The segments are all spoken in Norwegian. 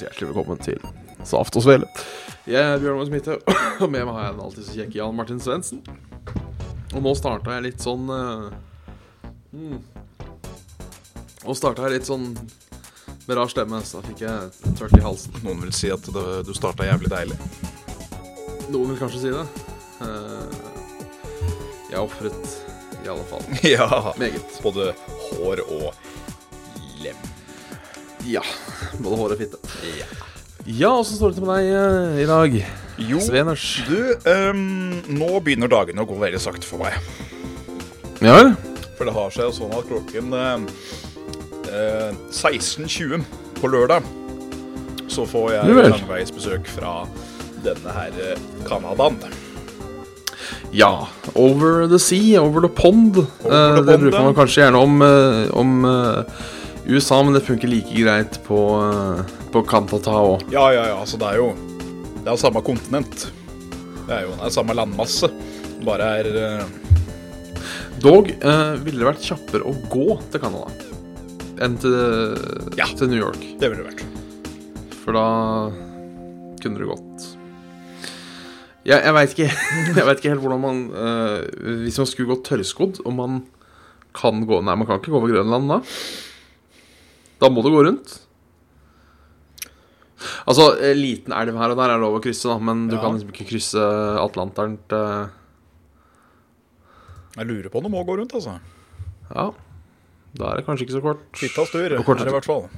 ønskes hjertelig velkommen til Saft og Svele. Jeg er Bjørn Magnus Midthaug, og med meg har jeg den alltid så kjekke Jan Martin Svendsen. Og nå starta jeg litt sånn uh, mm. Og starta jeg litt sånn med rar stemme, så da fikk jeg tørt i halsen. Noen vil si at det, du starta jævlig deilig. Noen vil kanskje si det. Uh, jeg ofret, i alle fall. Ja. Meget. Både hår og lem. Ja. Både hår og fitte. Ja. Ja, åssen står det til med deg eh, i dag? Jo, Sveners. du, um, nå begynner dagene å gå veldig sakte for meg. Ja vel? For det har seg jo sånn at klokken eh, eh, 16.20 på lørdag så får jeg langveisbesøk fra denne her eh, Canadaen. Ja. Over the sea, over the pond. Over the Eh, det bruker man kanskje gjerne om, eh, om eh, USA, men det funker like greit på, uh, på Kantata òg. Ja, ja, ja, altså det er jo Det er samme kontinent. Det er jo det er samme landmasse. Bare er uh... Dog eh, ville det vært kjappere å gå til Canada enn til, Ja. til New York. Det ville det vært. For da kunne det gått Jeg, jeg veit ikke, ikke helt hvordan man uh, Hvis man skulle gått tørrskodd, om man kan gå Nei, man kan ikke gå over Grønland da. Da må du gå rundt. Altså, eh, liten elv her og der er lov å krysse, da, men du Ja. kan liksom ikke krysse Atlanteren til Jeg lurer på om du må gå rundt, altså. Ja. Da er det kanskje ikke så kort. Fittas tur, kort- er det i hvert fall.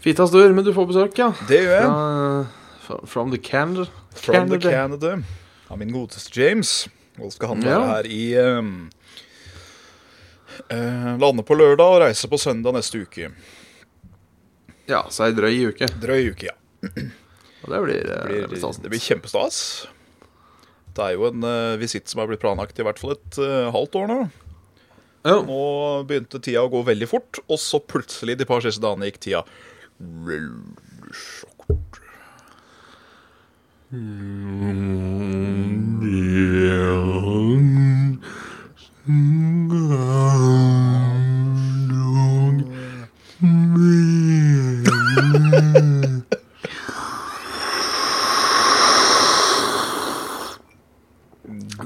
Fittas tur, men du får besøk, ja. Det gjør jeg. Fra, fra- from the Canada. From the Canada. Av ja, min godeste James. Og skal han være Ja. her i um, eh, Lande på lørdag og reise på søndag neste uke. Ja, så ei drøy uke. Drøy uke, ja. Og det blir, eh, Det blir, det blir det blir kjempestas. Det er jo en uh, visitt som har blitt planlagt i hvert fall et uh, halvt år nå. Ja. Nå begynte tida å gå veldig fort, og så plutselig de par siste dagene gikk tida veldig sakte.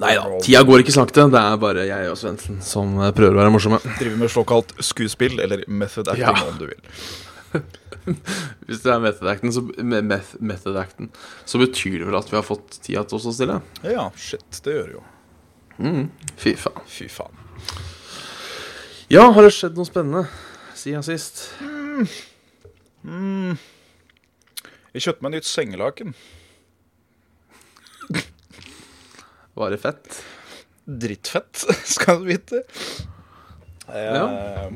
Nei da, tida går ikke sakte. Det er bare jeg og Svendsen som eh, prøver å være morsomme. Driver med såkalt skuespill, eller method acting, Ja. om du vil. Hvis det er method acting, så, meth, method acting, så betyr det vel at vi har fått tida til å stå stille. Ja, shit, det gjør det jo. Fy faen. Fy faen. Ja, har det skjedd noe spennende siden sist? Jeg kjøpte meg nytt sengelaken. Var det fett? Drittfett, skal du vite. Ja. Eh,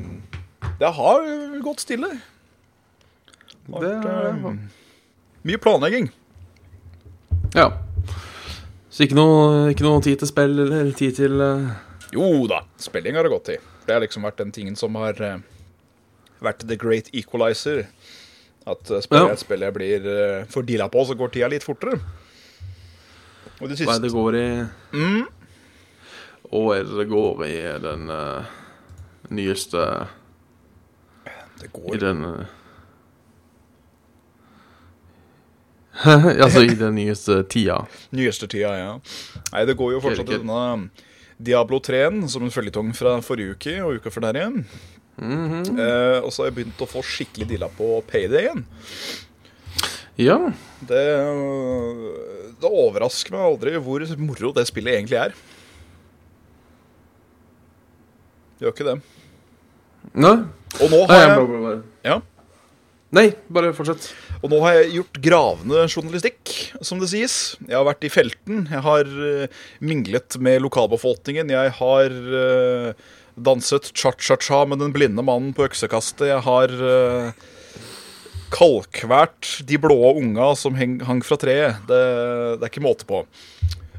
Det har gått stille. Det har det. eh, Mye planlegging. Ja. Så ikke noe, ikke noe tid til spill eller tid til uh... Jo da, spilling har det gått i. Det har liksom vært den tingen som har uh, vært the great equalizer. At uh, spiller jeg et spill jeg blir uh, fordila på, så går tida litt fortere. Og det Hva er det går i mm, er det det går i den uh, nyeste Det går I den uh, Altså i den nyeste tida. nyeste tida, ja. Nei, det går jo fortsatt i denne Diablo 3-en som en føljetong fra forrige uke og uka før der igjen. Mhm. eh, og så har jeg begynt å få skikkelig dilla på payday igjen. Ja. Det, det overrasker meg aldri hvor moro det spillet egentlig er. Gjør ikke det. Nei. Og nå har jeg jeg, bare, bare. ja, Nei, bare fortsett. og nå har jeg gjort gravende journalistikk, som det sies. Jeg har vært i felten. Jeg har øh, minglet med lokalbefolkningen. Jeg har øh, danset cha-cha-cha med den blinde mannen på øksekastet. Jeg har uh, kalkvært de blå unga som heng, hang fra treet. Det, det er ikke måte på.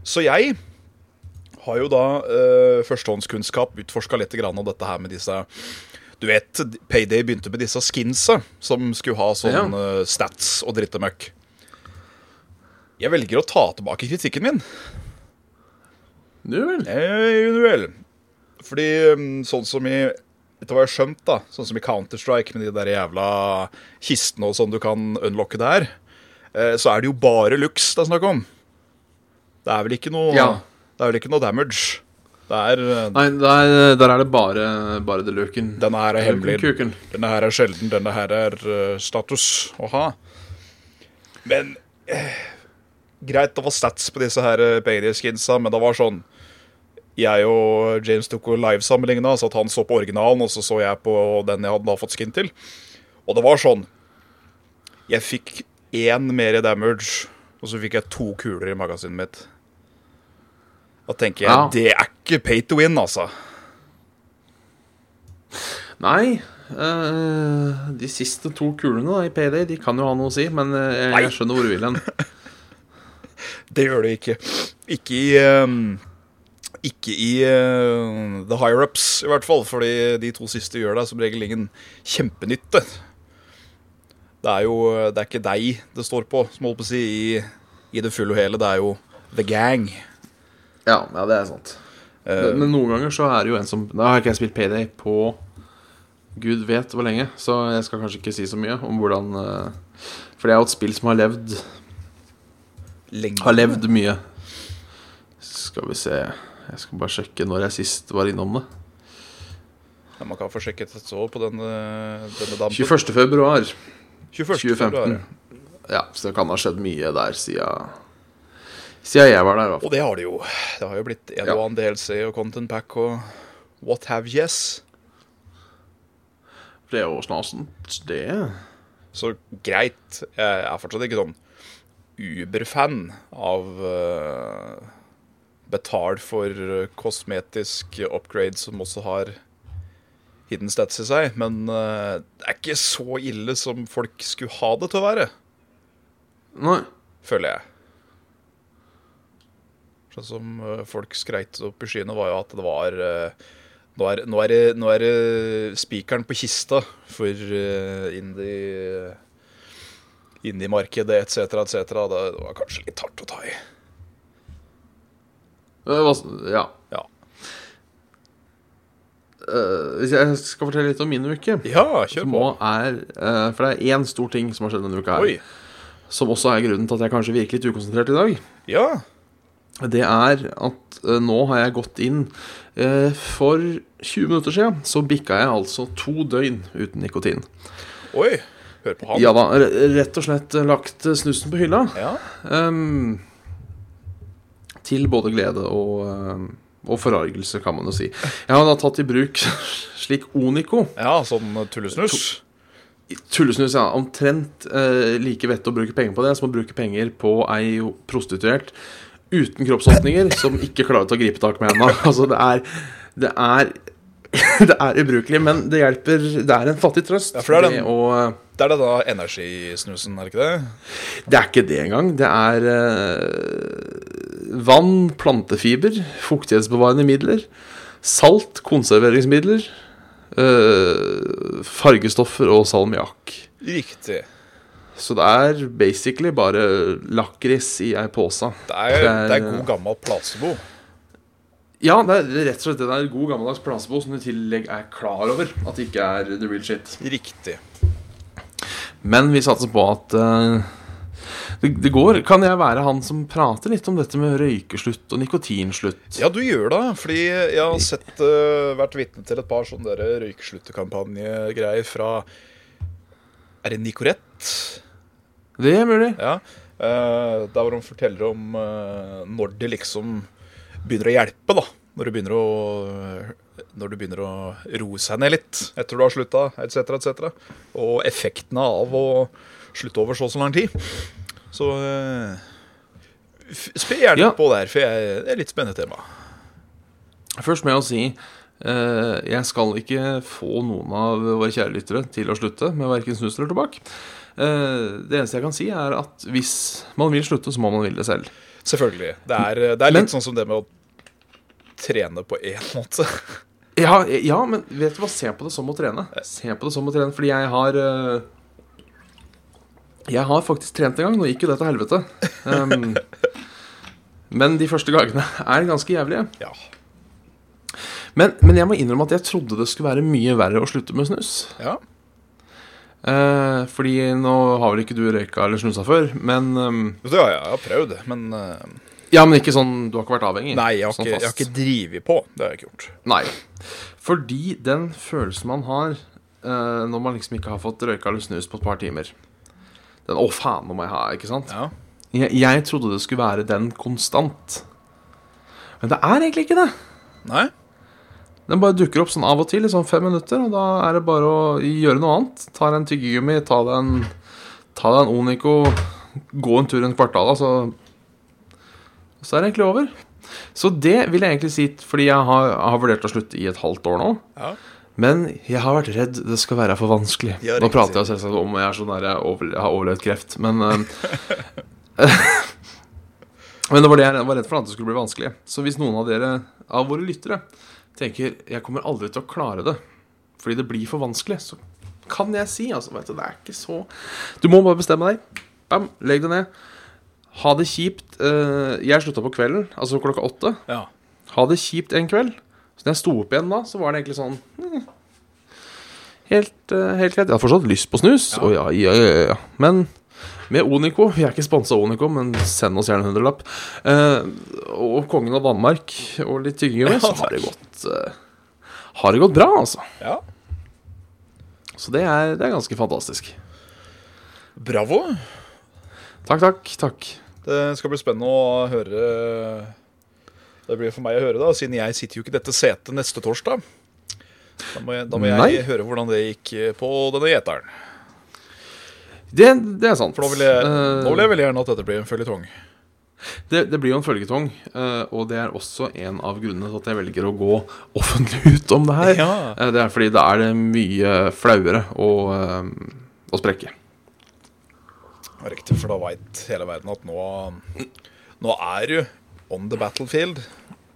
Så jeg har jo da uh, førstehåndskunnskap, utforska litt grann av dette her med disse Du vet, Payday begynte med disse skinsa, som skulle ha sånn Ja. øh, stats og drittemøkk. Jeg velger å ta tilbake kritikken min. Du vel. Eh, vel. Fordi mm, sånn som i etter hva jeg har skjønt, da, sånn som i Counter-Strike med de der jævla kistene og sånn du kan unlocke der, eh, så er det jo bare lux det er snakk om. Det er vel ikke noe Ja. Det er vel ikke noe damage. Det er eh, Nei, der, der er det bare, bare the looken. Denne her er hemmelig. Kuken. Denne her er sjelden, denne her er eh, status å ha. Men eh, greit, det var stats på disse her uh, skinsa, men det var sånn Jeg og James tok og livesammenligna, så at han så på originalen, og så så jeg på den jeg hadde da fått skin til. Og det var sånn Jeg fikk én mer i damage, og så fikk jeg to kuler i magasinet mitt. Da tenker jeg, Ja. det er ikke pay to win, altså. Nei. eh, de siste to kulene da, i Payday De kan jo ha noe å si, men eh, jeg, jeg skjønner hvor du vil hen. Det gjør det ikke. Ikke i ehm, Ikke i uh, the higher-ups, i hvert fall. Fordi de to siste gjør deg som regel ingen kjempenytte. Det er jo Det er ikke deg det står på, som holdt på å si, i, i det fulle og hele. Det er jo the gang. Ja, ja, det er sant. Uh, Men noen ganger så er det jo en som Da har ikke jeg spilt Payday på gud vet hvor lenge, så jeg skal kanskje ikke si så mye om hvordan uh, For det er jo et spill som har levd lenge. Har levd mye. Skal vi se Jeg skal bare sjekke når jeg sist var innom det. Ja, man kan få sjekket et så på denne, denne dampen. 21. februar 21. 2015. februar. Ja, så det kan ha skjedd mye der siden Siden jeg var der. Og det har det jo. Det har jo blitt en Ja. og annen DLC og content pack og what have yes. Det er jo snasent, det. Så greit. Jeg er fortsatt ikke sånn Uber-fan av uh, betal for eh, kosmetisk upgrade som også har hidden stats i seg. Men uh, det er ikke så ille som folk skulle ha det til å være, Nei. føler jeg. Sånn som uh, folk skreit opp i skyene, var jo at det var uh, nå er, nå, er nå er det spikeren på kista for indie indie-markedet etc., etc. Det var kanskje litt hardt å ta i. Var- Ja. Ja, Eh, jeg skal fortelle litt om min uke ja kjør på. er eh, For det er én stor ting som har skjedd denne uka her. Oi. Som også er grunnen til at jeg kanskje virker litt ukonsentrert i dag. Ja. Det er at eh, nå har jeg gått inn eh, For 20 minutter siden så bikka jeg altså to døgn uten nikotin. Oi. Hør på ham. Ja da, rett og slett lagt snusen på hylla. Ja. Ehm, til både glede og, ehm, og forargelse, kan man jo si. Jeg har da tatt i bruk slik Onico. ja, sånn tullesnus. Tullesnus ja. omtrent eh, like vett å bruke penger på det som å bruke penger på ei prostituert uten kroppsåpninger som ikke klarer å ta gripetak med henne. Altså, det er Det er det er ubrukelig, men det hjelper. Det er en fattig trøst. Ja, for det er den- å, eh, Det er det da energisnusen, er det ikke det? Det er ikke det engang. Det er eh, vann, plantefiber, fuktighetsbevarende midler, salt, konserveringsmidler, eh, fargestoffer og salmiakk. Riktig. Så det er basically bare lakris i ei pose. Det Det det er god gammel placebo. Ja, det er rett og slett det der god gammeldags placebo som du i tillegg er klar over at det ikke er the real shit. Riktig. Men vi satser på at uh, det, det går. Kan jeg være han som prater litt om dette med røykeslutt og nikotinslutt? Ja, du gjør det. Fordi jeg har sett, uh, vært vitne til et par sånne der røyksluttekampanjegreier fra Er det Nicorette? Det er mulig. Ja. Uh, der hvor de forteller om uh, når de liksom begynner å hjelpe, da. Når du begynner å når du begynner å roe seg ned litt etter du har slutta, etc., etc. Og effektene av å slutte over så og så lang tid. Så uh, spør gjerne Ja. på der, for jeg, det er litt spennende tema. Først med å si eh, jeg skal ikke få noen av våre kjære lyttere til å slutte med verken snus eller tobakk. Eh, det eneste jeg kan si, er at hvis man vil slutte, så må man ville det selv. Selvfølgelig. Det er, det er Men- litt sånn som det med å trene på én måte. Ja, ja, men vet du hva? Se på det som å trene. Se på det som å trene, fordi jeg har eh, Jeg har faktisk trent en gang. Nå gikk jo det til helvete. Um, men de første gangene er ganske jævlige. Ja. Men, men jeg må innrømme at jeg trodde det skulle være mye verre å slutte med snus. Ja. Eh, fordi nå har vel ikke du røyka eller snusa før, men um, ja, jeg har prøvd, men eh, Ja, men ikke sånn Du har ikke vært avhengig? Nei, jeg har, sånn ikke, jeg har ikke drevet på. Det har jeg ikke gjort. Nei. Fordi den følelsen man har uh, når man liksom ikke har fått røyka eller snus på et par timer Den 'Å, faen, nå må jeg ha', ikke sant? Ja. Jeg, jeg trodde det skulle være den konstant. Men det er egentlig ikke det. Nei? Den bare dukker opp sånn av og til i sånn fem minutter, og da er det bare å gjøre noe annet. Ta deg en tyggegummi, ta deg en, ta deg en Onico, gå en tur rundt kvartalet, så Så er det egentlig over. Så det vil jeg egentlig si, fordi jeg har, har vurdert å slutte i et halvt år nå. Ja. Men jeg har vært redd det skal være for vanskelig. Ja, Nå prater jeg selvsagt om jeg, er sånn der, jeg, over, har overlevd kreft, men eh, Men det var det jeg var redd for, at det skulle bli vanskelig. Så hvis noen av dere, av våre lyttere, tenker jeg kommer aldri til å klare det fordi det blir for vanskelig, så kan jeg si altså, vet du, det er ikke så Du må bare bestemme deg. Bam, legg det ned. Ha det kjipt. eh, jeg slutta på kvelden, altså klokka åtte. ja. Ha det kjipt en kveld. Så når jeg sto opp igjen da, så var det egentlig sånn mm, Helt, eh, helt greit. Jeg har fortsatt lyst på snus. Ja. Og ja, ja, ja, ja. Men med Onico Vi er ikke sponsa av Onico, men send oss gjerne en hundrelapp. Eh, og Kongen av Danmark og litt tyggegummi, så har det gått Har det gått bra, altså. ja. Så det er, det er ganske fantastisk. Bravo. Takk, takk, takk. Det skal bli spennende å høre Det blir for meg å høre, da, siden jeg sitter jo ikke i dette setet neste torsdag. Da må jeg, da må jeg høre hvordan det gikk på denne gjeteren. Det, det er sant. For nå vil, jeg, Eh, nå vil jeg veldig gjerne at dette blir en føljetong. Det, det blir jo en følgetong, eh, og det er også en av grunnene til at jeg velger å gå offentlig ut om det her. Ja. Eh, Det er fordi da er det mye flauere å, eh, å sprekke. Riktig, for da veit hele verden at nå, nå er du on the battlefield.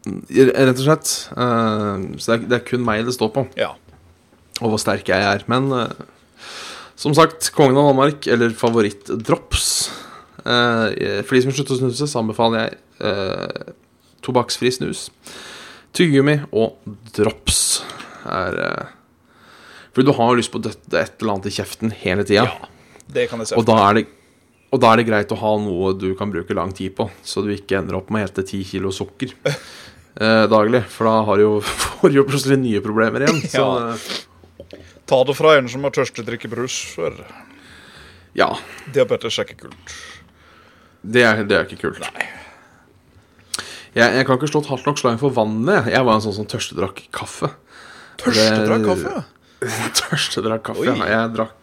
Rett og slett. Eh, Så det er, det er kun meg det står på, Ja. og hvor sterk jeg er. Men eh, som sagt, Kongen av Danmark, eller favorittdrops eh, For de som slutter å snuse, så anbefaler jeg tobakksfri snus. Tyggegummi og drops er Fordi du har jo lyst på å døtte et eller annet i kjeften hele tida. ja. Det kan jeg se. Og da er det og da er det greit å ha noe du kan bruke lang tid på, så du ikke ender opp med å hete ti kilo sukker eh, daglig. For da har du jo, får du jo plutselig nye problemer igjen. Så Ja. eh, Ta det fra en som har tørstig drikke brus før. ja, Diabetes er ikke kult. det er, det er ikke kult. Nei. Jeg, jeg kan ikke slå et hardt nok slag for vannet. Jeg var en sånn som tørstedrakk kaffe. Tørstedrakk kaffe? Tørstedrakk kaffe, Oi. Jeg drakk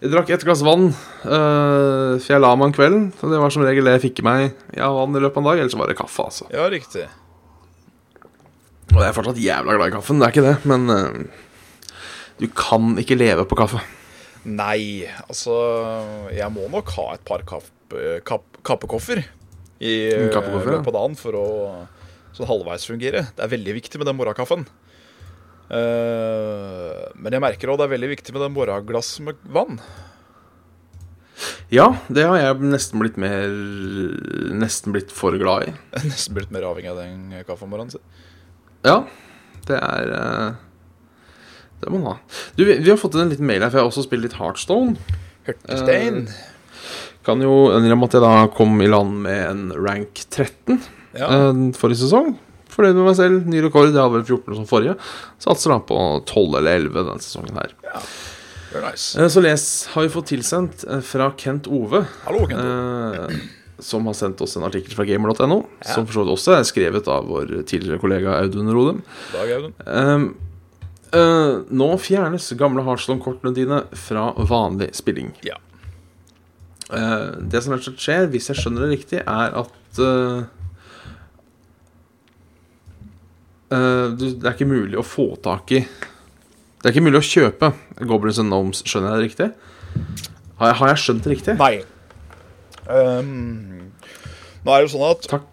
Jeg drakk et glass vann, eh, for jeg la meg om kvelden. Så det var som regel det jeg fikk i meg ja, vann i løpet av en dag. Eller så var det kaffe, altså. Ja, riktig. Og jeg er fortsatt jævla glad i kaffen, det er ikke det, men eh, du kan ikke leve på kaffe. Nei, altså Jeg må nok ha et par kapp, kapp, kappekoffer i løpet av dagen for å sånn halvveis fungere. Det er veldig viktig med den morgenkaffen. Eh, men jeg merker òg det er veldig viktig med den morgenglass med vann. Ja, det har jeg nesten blitt mer Nesten blitt for glad i. Nesten blitt mer avhengig av den om morgenen. Ja, det er eh, Det må man ha. Du, vi, har fått inn en liten mail her, for jeg har også spilt litt Heartstone. Hørtestein. Kan jo innrømme at jeg da kom i land med en rank 13 Ja. eh, forrige sesong. Fornøyd med meg selv. Ny rekord. Jeg hadde vel 14 som forrige. Satser da på 12 eller 11 denne sesongen her. Ja. nice. Eh, Så les har vi fått tilsendt eh, fra Kent Ove. Hallo, Kent. Eh, som har sendt oss en artikkel fra gamer.no, Ja. som for så vidt også er skrevet av vår tidligere kollega Audun Rodem. Dag, Audun. Um, eh, nå fjernes gamle Heartstone-kortene dine fra vanlig spilling. Ja. Eh, det som rett og slett skjer, hvis jeg skjønner det riktig, er at eh, eh, du, Det er ikke mulig å få tak i Det er ikke mulig å kjøpe Goblins and Gnomes, skjønner jeg det riktig? Har jeg, har jeg skjønt det riktig? Nei. Um, nå er det jo sånn at Takk.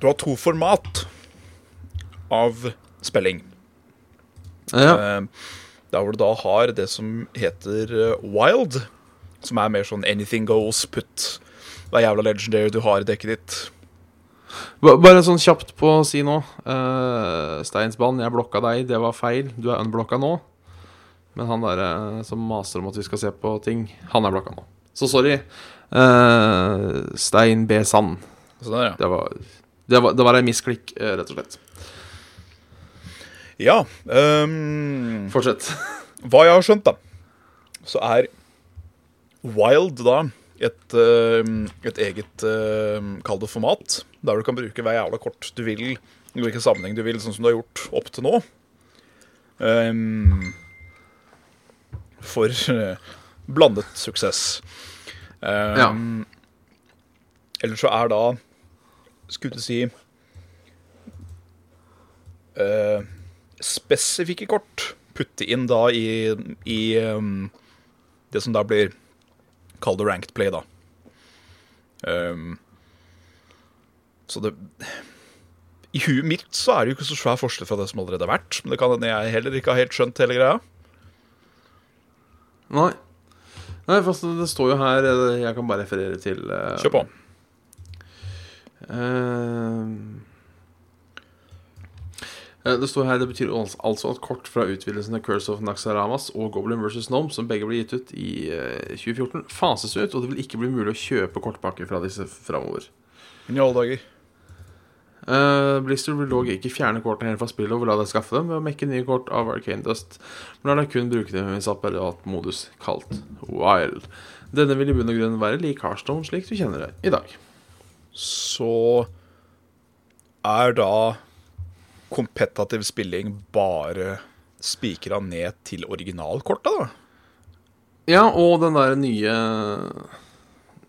du har to format av spilling. Ja. Ehm, der hvor du da har det som heter eh, wild, som er mer sånn anything goes, put hva jævla legendary du har i dekket ditt. Ba- Bare sånn kjapt på å si nå. Uh, Steinsbanen, jeg blokka deg, det var feil. Du er unblokka nå. Men han derre som maser om at vi skal se på ting, han er blokka nå. Så sorry. Uh, Stein B. Sand. Der, ja. Det var Det var, det var en misklikk, eh, rett og slett. Ja. Um, Fortsett. hva jeg har skjønt, da, så er Wild da et, ehm, et eget uh, Kall det format. Der du kan bruke hver jævla kort du vil, i hvilken sammenheng du vil, sånn som du har gjort opp til nå. Um, for eh, blandet suksess. Um, Eller så er da Skulle du si uh, spesifikke kort putte inn da i, i um, det som da blir Kall det ranked play, da. Um, så det I huet mitt så er det jo ikke så svær forskjell fra det som allerede har vært. Men det kan hende jeg heller ikke har helt skjønt hele greia. Nei. Nei, fast det står jo her eh, Jeg kan bare referere til uh, Kjør på. eh, det står her Det betyr altså at kort fra utvidelsen av Curse of Naxaramas og Goblin vs. Nome, som begge ble gitt ut i eh, 2014, fases ut, og det vil ikke bli mulig å kjøpe kortpakker fra disse framover. Men i alle dager. Uh, Blister vil dog ikke fjerne kortene helt fra spillet og vil la deg skaffe dem ved å mekke nye kort av Arcane Dust, men lar deg kun bruke dem i separat modus kalt Wild. Denne vil i bunn og grunn være lik Harstone slik du kjenner det i dag. Så er da kompetativ spilling bare spikra ned til originalkortet, da? Ja, og den der nye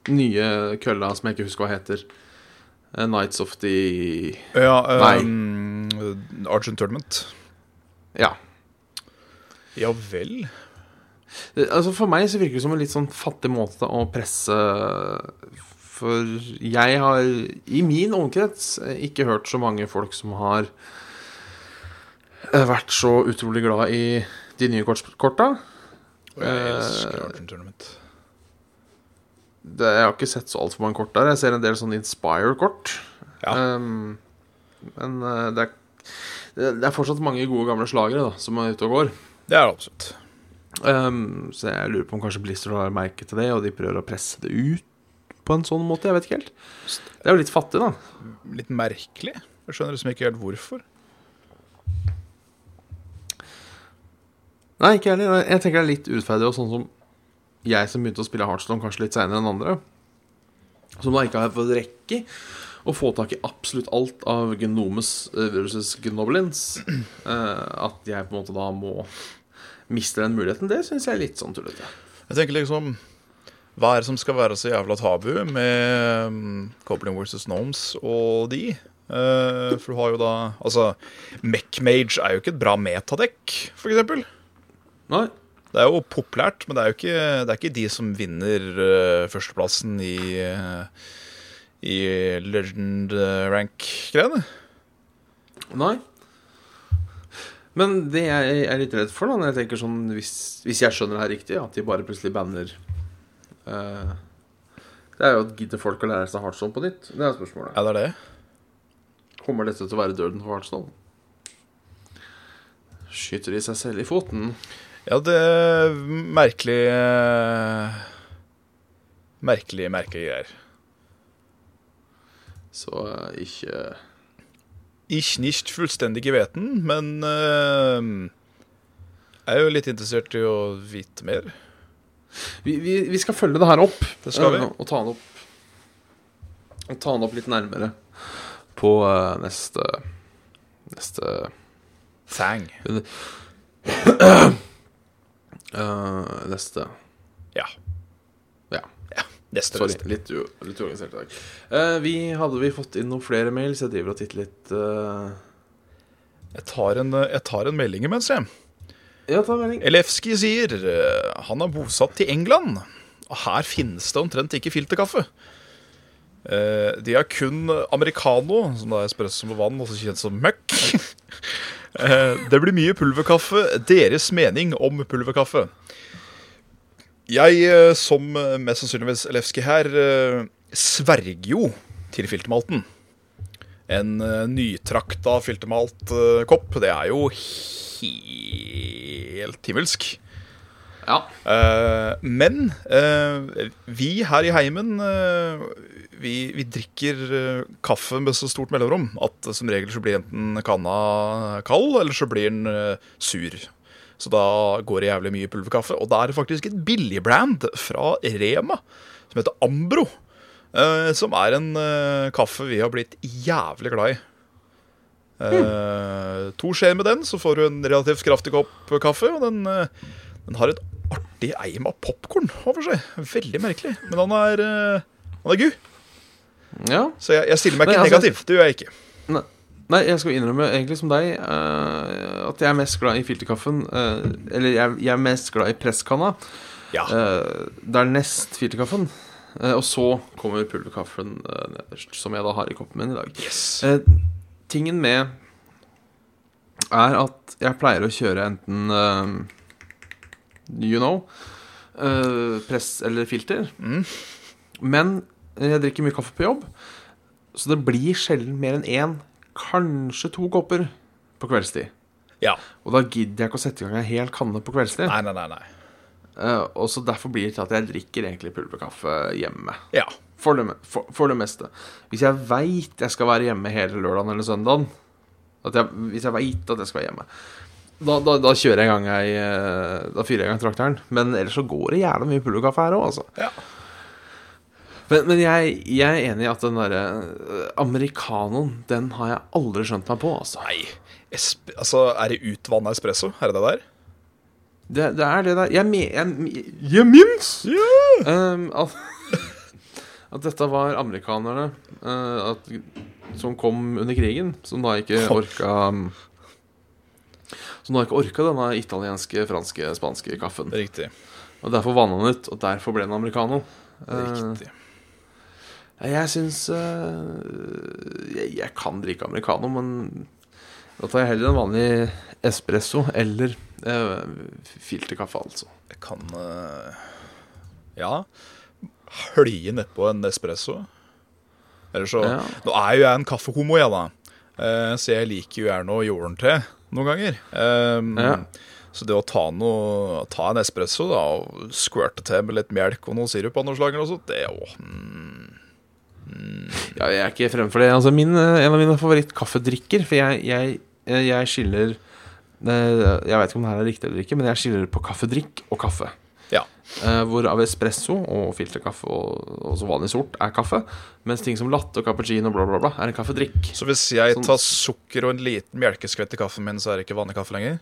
Nye kølla som jeg ikke husker hva heter. Eh, Nights of the Ja, Nei. um, Argent Tournament. Ja. Ja vel. Eh, Altså For meg så virker det som en litt sånn fattig måte å presse For jeg har i min omkrets eh, ikke hørt så mange folk som har vært så utrolig glad i de nye kort korta. Og jeg Eh, elsker Argent Tournament. Det, jeg har ikke sett så altfor mange kort der. Jeg ser en del sånn Inspire-kort. Ja. Um, men eh, det, er, det er fortsatt mange gode gamle slagere da, som er ute og går. Det er det absolutt. Um, så jeg lurer på om kanskje Blister har merke til det, og de prøver å presse det ut på en sånn måte. Jeg vet ikke helt. Det er jo litt fattig, da. Litt merkelig. Jeg skjønner liksom ikke helt hvorfor. Nei, ikke heller. Jeg tenker det er litt urettferdig, og sånn som jeg som begynte å spille Heartstone kanskje litt seinere enn andre, som da ikke har fått rekke å få tak i absolutt alt av Gnomes eh, versus Gnoblins, eh, at jeg på en måte da må miste den muligheten, det syns jeg er litt sånn tullete. Jeg tenker liksom Hva er det som skal være så jævla tabu med um, Goblin vs. Gnomes og de? Eh, for du har jo da Altså, Mech-Mage er jo ikke et bra metadekk, for eksempel. Nei. Det er jo populært, men det er jo ikke, det er ikke de som vinner uh, førsteplassen i uh, I legend eh, rank-greiene. Nei. Men det jeg er litt redd for, da når jeg tenker sånn Hvis, hvis jeg skjønner det her riktig, at de bare plutselig banner uh, Det er jo at gidder folk å lære seg Hardstone på nytt? Det er spørsmålet. Ja, det er det. Kommer dette til å være døden for Hardstone? Skyter de seg selv i foten? Ja, det er merkelig eh, Merkelig, merkelige greier. Så ikke ikke Ich nicht fullstendig veten, men uh, jeg er jo litt interessert i å vite mer. vi, vi, vi skal følge det her opp. Det skal vi. eh, Og ta det opp Og ta det opp litt nærmere på uh, neste Neste Thang. eh, Neste Ja. Ja. ja. Neste, Sorry, neste. litt, u litt uorganisert i dag. Uh, vi hadde vi fått inn noen flere mails. Jeg driver og titter litt Uh... Jeg tar en, jeg tar en melding imens, jeg. Ja, ta en melding. Elefski sier han er bosatt i England, og her finnes det omtrent ikke filterkaffe. Eh, de har kun americano, som da er espresso med vann, også kjent som møkk. Eh, det blir mye pulverkaffe. Deres mening om pulverkaffe. Jeg, eh, som mest sannsynligvis Elefski her, eh, sverger jo til filtermalten. en nytrakta filtermalt kopp, det er jo helt himmelsk. Ja. Men vi her i heimen vi, vi, drikker kaffe med så stort mellomrom at som regel så blir enten kanna kald, eller så blir den sur. Så da går det jævlig mye pulverkaffe. Og da er det faktisk et billigbrand fra Rema som heter Ambro. Uh, som er en kaffe vi har blitt jævlig glad i. Mm. To skjeer med den, så får du en relativt kraftig kopp kaffe. Og den, den har et artig eim av popkorn over seg. Veldig merkelig. Men han er, han er gu. Ja. Så jeg, jeg, stiller meg ikke Nei, altså, negativ. Det gjør jeg ikke. Ne Nei, jeg skal innrømme, egentlig som deg, at jeg er mest glad i filterkaffen. eller jeg, jeg, er mest glad i presskanna. Ja. Dernest filterkaffen. Uh, og så kommer pulverkaffen eh, nederst, som jeg da har i koppen min i dag. Yes. Eh, tingen med er at jeg pleier å kjøre enten You know press eller filter. Mm. Men jeg drikker mye kaffe på jobb, så det blir sjelden mer enn én, kanskje to kopper på kveldstid. Ja. Og da gidder jeg ikke å sette i gang en hel kanne på kveldstid. Nei, nei, nei, nei. Uh, og så Derfor blir det til at jeg drikker egentlig pulverkaffe hjemme. Ja. For det, for, for det meste. Hvis jeg veit jeg skal være hjemme hele lørdagen eller søndagen jeg, Hvis jeg veit at jeg skal være hjemme, da, da, da, kjører jeg i gang ei eh, Da fyrer jeg i gang trakteren. Men ellers så går det jævla mye pulverkaffe her òg, altså. Ja. Men, men jeg, jeg, er enig i at den derre uh, americanoen, den har jeg aldri skjønt meg på, altså. Nei. Esp altså, er det utvanna espresso? Er det det der? Det, det er det der Jeg, jeg, jeg minnes yeah. um, at, at, dette var amerikanerne uh, at, som kom under krigen, som da ikke orka Som da ikke orka denne italienske, franske, spanske kaffen. Riktig. Og derfor vanna den ut, og derfor ble den americano. Riktig. Uh, jeg syns uh, jeg, jeg, kan drikke americano, men da tar jeg heller en vanlig espresso eller uh, filterkaffe, altså. Jeg kan uh, Ja. Hølje nedpå en espresso. Eller så ja. Nå er jo jeg en kaffehomo, jeg, da. Så jeg liker jo gjerne å jorden til noen ganger. Um, ja. Så det å ta, noe, ta, en espresso da, og squirte til med litt melk og noe sirup, av noe slag, det jo mm, Ja, jeg er ikke fremfor for det. Altså, min, en av mine favorittkaffedrikker For jeg, jeg Eh, jeg skiller Jeg vet ikke om det her er riktig eller ikke, men jeg skiller på kaffedrikk og kaffe. Ja. Eh, hvor av espresso og filterkaffe og så vanlig sort er kaffe. Mens ting som latte og cappuccino bla, bla, bla, er en kaffedrikk. Så hvis jeg sånn, tar sukker og en liten melkeskvett i kaffen min, så er det ikke vanlig kaffe lenger?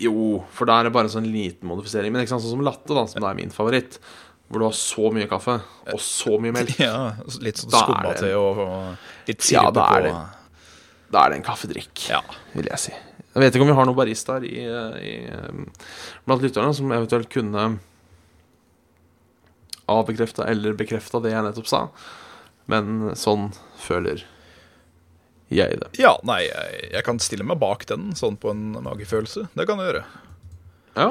Jo, for da er det bare en sånn liten modifisering. Men ikke sant, sånn som latte, da, som da er min favoritt. Hvor du har så mye kaffe og så mye melk. Ja, Litt sånn skumma til og, og litt sirup ja, på. Det. Da er det en kaffedrikk, ja. vil jeg si. Jeg vet ikke om vi har noen baristaer i, i, blant lytterne som eventuelt kunne avbekrefta eller bekrefta det jeg nettopp sa. Men sånn føler jeg det. Ja, nei, jeg, jeg kan stille meg bak den sånn på en magefølelse. Det kan jeg gjøre. Ja.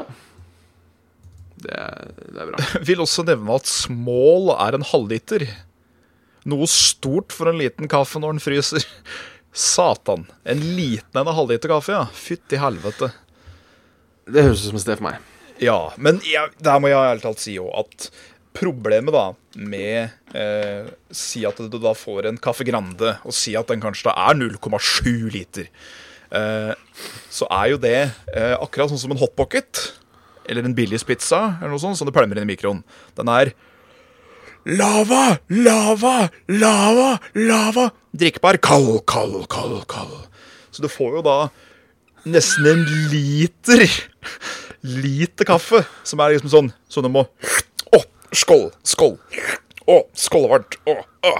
Det det er bra. Vil også nevne at small er en halvliter. Noe stort for en liten kaffe når den fryser. Satan. En liten en halvliter kaffe, ja. Fytti helvete. Det høres ut som et sted for meg. Ja, men jeg, der må jeg ærlig talt si òg at problemet da med eh, Si at du da får en Kaffe Grande, og si at den kanskje da er 0,7 liter, eh, så er jo det eh, akkurat sånn som en hotpocket eller en Billies pizza eller noe sånt som du pælmer inn i mikroen. Den er Lava! Lava! Lava! Lava! Drikkbar. Kald, kald, kald, kald. Så du får jo da nesten en liter liter kaffe, som er liksom sånn Så du må Å, skål, skål. Å, skålvarmt. Å, å.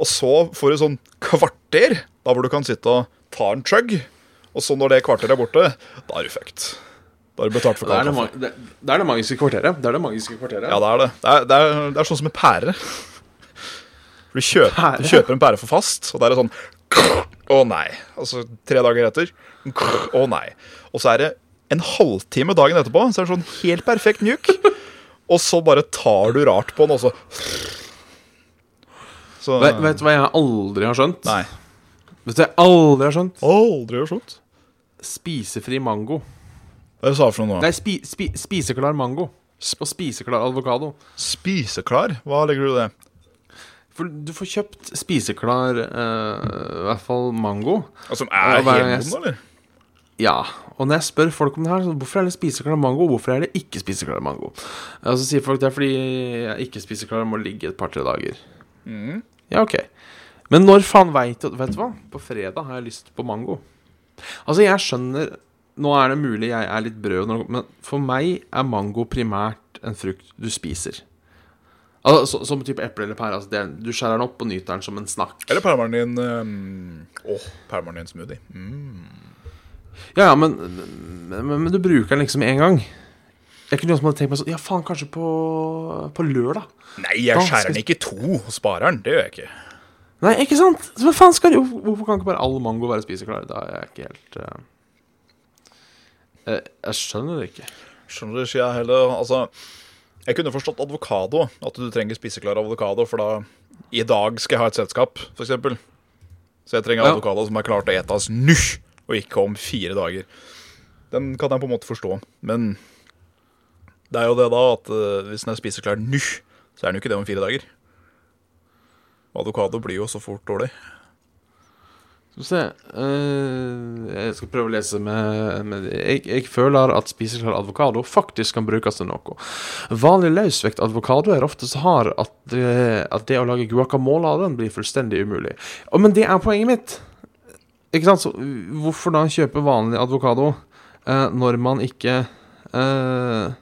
Og så får du sånn kvarter, da hvor du kan sitte og ta en chug. Og så når det kvarteret er borte, da er du fucked. Da har du betalt for kald kaffe. Det, det, er det magiske kvarteret. Det er det magiske kvarteret. Ja, det er det. Det er, det er, det er sånn som en pære. Du kjøper, du kjøper, en pære for fast, og da er det sånn Å nei. Altså tre dager etter. Å nei. Og så er det en halvtime dagen etterpå, så er det sånn helt perfekt mjuk. Og så bare tar du rart på den, og så Vet, vet du hva jeg aldri har skjønt? Nei. Vet du hva jeg aldri har skjønt? Aldri har skjønt. Spisefri mango. Hva er du for noe nå? Nei, spi, spi, spiseklar mango. Og spiseklar avokado. Spiseklar? Hva legger du i det? For du får kjøpt spiseklar uh, I hvert fall mango. Altså, Ja, er helt det helmoden, eller? Ja. Og når jeg spør folk om det her, så hvorfor er det spiseklar mango, hvorfor er det ikke spiseklar mango? Og så sier folk det er fordi jeg ikke spiseklar må ligge et par-tre dager. Mm. Ja, ok. Men når faen veit du Vet du hva? På fredag har jeg lyst på mango. Altså, jeg skjønner Nå er det mulig jeg er litt brød, men for meg er mango primært en frukt du spiser. Altså, så, som type eple eller pære. Altså, er- du skjærer den opp og nyter den som en snakk. Eller permarin um, Åh, din smoothie. Mm. Ja, ja, men, men, men, du bruker den liksom én gang. Jeg kunne også tenkt meg sånn Ja, faen, kanskje på, på lørdag? Nei, jeg Da skjærer den ikke i to og sparer den. Det gjør jeg ikke. Nei, ikke sant? Hva faen skal du Hvorfor kan ikke bare all mango være spiseklar? Da er jeg ikke helt eh, jeg, jeg skjønner det ikke. Skjønner det, sier jeg heller Altså, jeg kunne forstått advokado. At du trenger spiseklar avokado, for da I dag skal jeg ha et selskap, f.eks. Så jeg trenger Ja. avokado som er klar til å etes nå, og ikke om fire dager. Den kan jeg på en måte forstå, men det er jo det da at uh, hvis den er spiseklar nå, så er den jo ikke det om fire dager. Og Avokado blir jo så fort dårlig. Skal vi se eh, Jeg skal prøve å lese med, med jeg, jeg føler at spiseklar avokado faktisk kan brukes til noe. Vanlig løsvekt avokado er ofte så hard at, at det å lage guacamole av den blir fullstendig umulig. Men det er poenget mitt. Ikke sant? Så hvorfor da kjøpe vanlig avokado eh, når man ikke eh,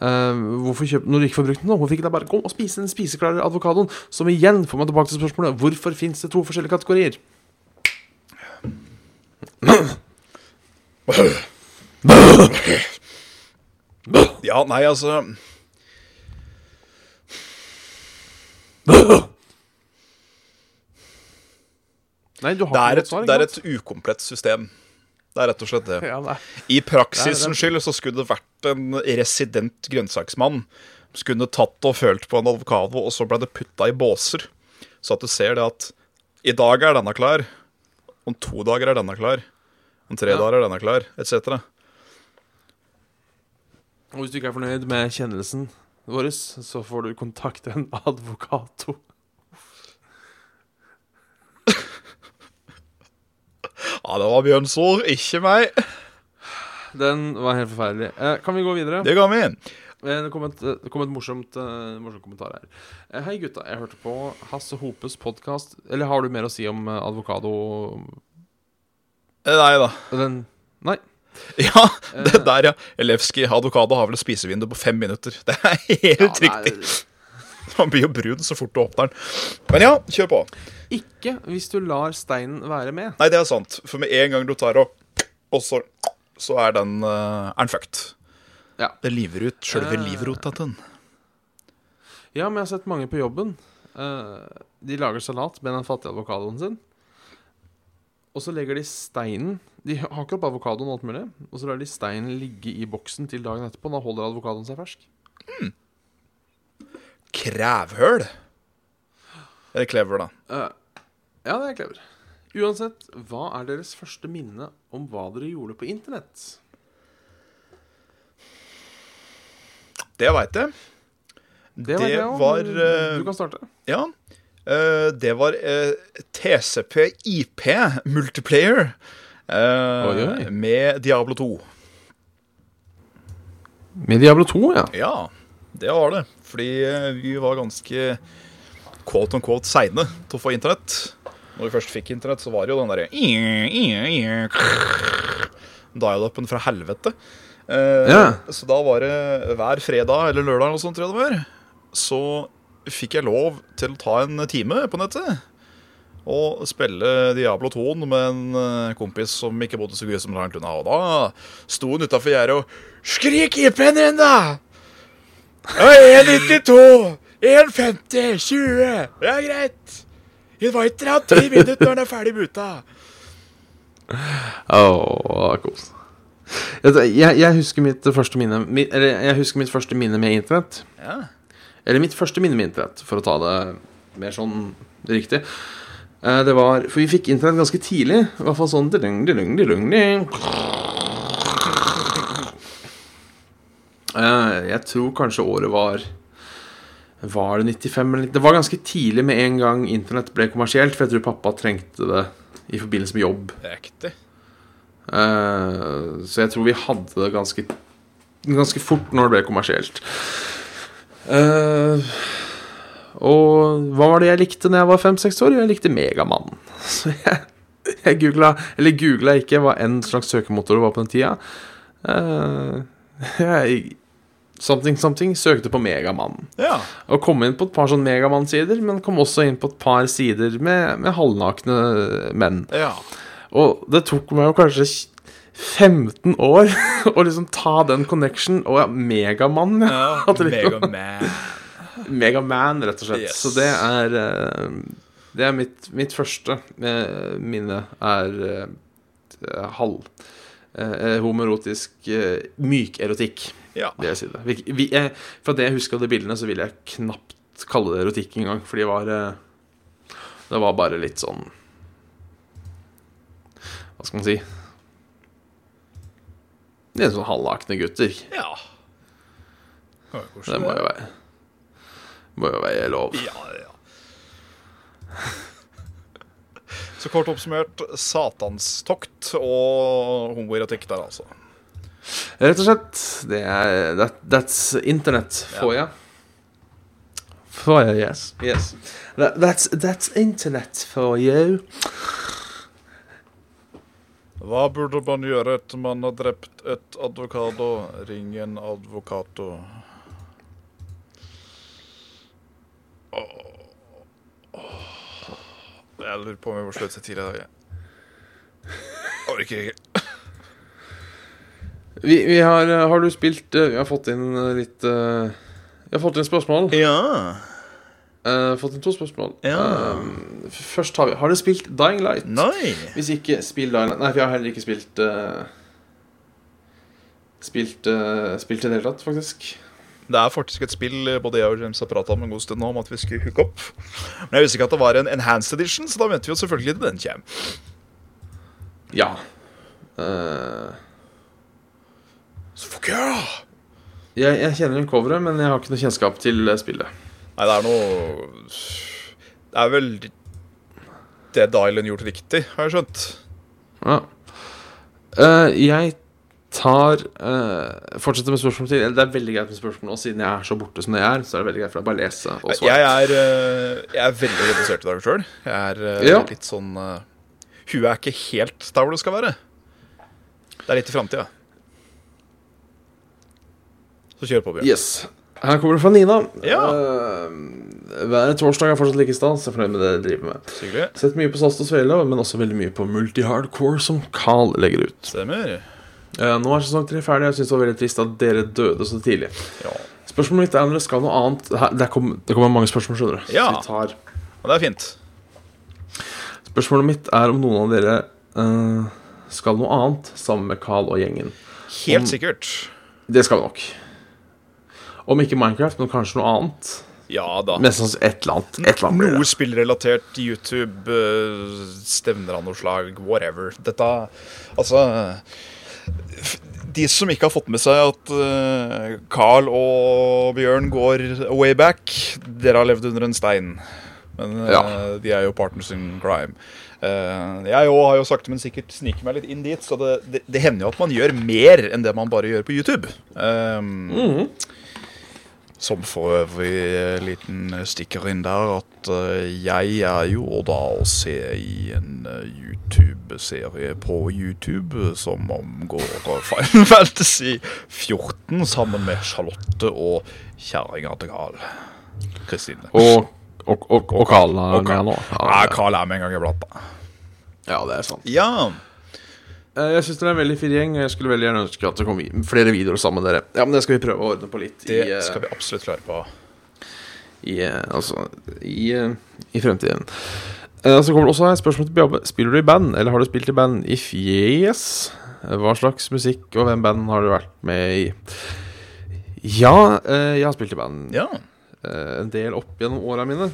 hvorfor kjøp, Når du ikke får brukt den, nå, hvorfor ikke da bare gå og spise den spiseklare avokadoen? Som igjen får meg tilbake til spørsmålet hvorfor fins det to forskjellige kategorier? Ja, nei, altså Nei, du har Det er et, det er et ukomplett system. Det er rett og slett det. Ja. I praksisens skyld så skulle det vært en resident grønnsaksmann som skulle tatt og følt på en avokado, og så ble det putta i båser. Så at du ser det at i dag er denne klar, om to dager er denne klar, om tre Ja. dager er denne klar, etc. Og hvis du ikke er fornøyd med kjennelsen vår, så får du kontakte en advokato. Ja, det var Bjørns ord, ikke meg. Den var helt forferdelig. Eh, kan vi gå videre? Det ga vi. Eh, Det kom et, det kom et morsomt, uh, morsomt kommentar her. Eh, Hei, gutta. Jeg hørte på Hasse Hopes podkast. Eller har du mer å si om eh, advokado Eh, Nei da. Den Nei. Ja, det der, ja. Elevski advokado har vel et spisevindu på fem minutter. Det er helt Ja, riktig. Han blir jo brun så fort du åpner den. Men ja, kjør på. Ikke hvis du lar steinen være med. Nei, det er sant. For med en gang du tar og Og så, så er den uh, er den fucked. Ja. Det liver ut sjølve at den Ja, men jeg har sett mange på jobben. Eh, de lager salat med den fattige avokadoen sin. Og så legger de steinen De hakker opp avokadoen og alt mulig. Og så lar de steinen ligge i boksen til dagen etterpå. Da holder avokadoen seg fersk. Krevhøl. Eller clever, da. Uh, ja, det er clever. Uansett, hva er deres første minne om hva dere gjorde på internett? Det veit jeg. Det, Det jeg var, uh, eh, Du kan starte. Ja. Eh, det var eh, TCP IP multiplayer eh, med Diablo 2. Med Diablo 2, ja. Ja, det var det. Fordi vi var ganske quote on quote seine til å få internett. Når vi først fikk internett, så var det jo den derre Dial-upen fra helvete. Eh, Ja. Så da var det hver fredag eller lørdag eller noe sånt, tror jeg det var, så fikk jeg lov til å ta en time på nettet. Og spille Diablo 2 med en eh, kompis som ikke bodde så grusomt langt unna. Og da sto hun utafor gjerdet og Skrik IP-en din, da! 192, 150, 20. Det er greit. Inviter han ti minutter når han er ferdig buta. Åh, kos. Vet Jeg, jeg husker mitt første minne Eller jeg husker mitt første minne med internett. Ja. Eller mitt første minne med internett, for å ta det mer sånn riktig. Eh, det var For vi fikk internett ganske tidlig. I hvert fall sånn dilung, dilung, dilung, ding. Eh, Jeg tror kanskje året var Var det 95 eller Det var ganske tidlig med en gang internett ble kommersielt, for jeg tror pappa trengte det i forbindelse med jobb. Riktig. Eh, Så jeg tror vi hadde det ganske Ganske fort når det ble kommersielt. Eh, og hva var det jeg likte når jeg var fem-seks år? Jeg likte Megamannen. Så jeg, jeg googla Eller googla ikke hva en slags søkemotor det var på den tida. Uh, jeg Something Something søkte på Megamannen. Ja. Og kom inn på et par sånn Megamann-sider, men kom også inn på et par sider med, med halvnakne menn. ja. Og det tok meg jo kanskje 15 år å liksom ta den connection. Og ja, Megamann, ja. ja liksom- Megaman. Megaman, rett og slett. Yes. Så det er eh, Det er mitt, mitt første eh, minne er eh, halv homoerotisk mykerotikk, Ja. vil jeg si det. Vi, vi, eh, fra det jeg husker av de bildene, så vil jeg knapt kalle det erotikk engang, for de var Det var bare litt sånn Hva skal man si? Er sånn halvnakne gutter. ja. Det Det må jo være Må jo være lov. Ja, ja. Så kort oppsummert satanstokt og homoerotikk der, altså. Rett og slett. Det er that, That's internet for you. For you, yes. yes. That, that's, that's internet for you. Hva burde man gjøre etter man har drept et advokado? Ring en advokato. Jeg lurer på om jeg må slutte tidlig i dag. jeg. Orker ikke. Vi, vi har, eh, har du spilt eh, Vi har fått inn eh, litt Vi har fått inn spørsmål. Ja. Eh, fått inn to spørsmål. Ja. Eh, først har vi Har du spilt Dying Light? Nei. Hvis ikke, spill Dying Light. Nei, for jeg har heller ikke spilt uh, Spilt uh, Spilt i det hele tatt, faktisk. Det er faktisk et spill både jeg og James har prata om en god stund nå, om at vi skulle hooke opp. Men jeg visste ikke at det var en enhanced edition, så da venter vi jo selvfølgelig til den kommer. Ja. Uh... Så fuck yeah! jeg, jeg kjenner igjen coveret, men jeg har ikke noe kjennskap til spillet. Nei, det er noe Det er vel det Dylan gjort riktig, har jeg skjønt. Ja. Uh, jeg tar uh, Fortsetter med spørsmål til. Det er veldig greit med spørsmål nå, siden jeg er så borte som det er. Så er det veldig greit for deg bare lese og svare. Jeg er, eh, jeg er veldig redusert i dag sjøl. Jeg er uh, Ja. litt sånn Huet er ikke helt der hvor det skal være. Det er litt i framtida. Så kjør på, Bjørn. Yes. Her kommer det fra Nina. Ja. Uh, hver torsdag er fortsatt like stas. Jeg er fornøyd med det jeg driver med. Sikkert. Sett mye på Sast og Svele, men også veldig mye på multi-hardcore, som Carl legger ut. Stemmer. Uh, nå er sesong tre ferdig. Jeg syns det var veldig trist at dere døde så tidlig. Ja. Spørsmålet mitt er om dere skal noe annet Her, det, kom, det kommer mange spørsmål, skjønner du. Ja. Tar Og det er fint. Spørsmålet mitt er om noen av dere uh, skal noe annet sammen med Carl og gjengen. Helt Om- sikkert. Det skal vi nok. Om ikke Minecraft, men kanskje noe annet. Ja da. Mest sannsynlig et eller annet. Et eller annet Noe spillrelatert, YouTube, eh, stevner av noe slag, whatever. Dette Altså De som ikke har fått med seg at eh, Carl og Bjørn går way back, dere har levd under en stein. Men eh, Ja. de er jo partners in crime. Jeg òg har jo sakte, men sikkert sniket meg litt inn dit, så det, det, det hender jo at man gjør mer enn det man bare gjør på YouTube. Um, som for øvrig liten stikker inn der at eh, jeg er jo da å se i en eh, YouTube-serie på YouTube som omgår eh, Final Fantasy 14 sammen med Charlotte og kjerringa til Carl. Kristine. Og, og, og, og Carl er Og Carl. med nå. Ja, Ja, Carl er med en gang iblant, da. ja, det er sant. Ja. Eh, Jeg syns dere er en veldig fin gjeng. Jeg skulle veldig gjerne ønske at det kom flere videoer sammen med dere. Ja, men Det skal vi prøve å ordne på litt Det i, eh, skal vi absolutt klare på. i, eh, altså, i, i fremtiden. Så kommer det også et spørsmål til Bjabbe. Spiller du i band, eller har du spilt i band i? Eh, Hva slags musikk og hvem band har du vært med i? Ja, jeg har spilt i band Ja. en del opp gjennom åra mine.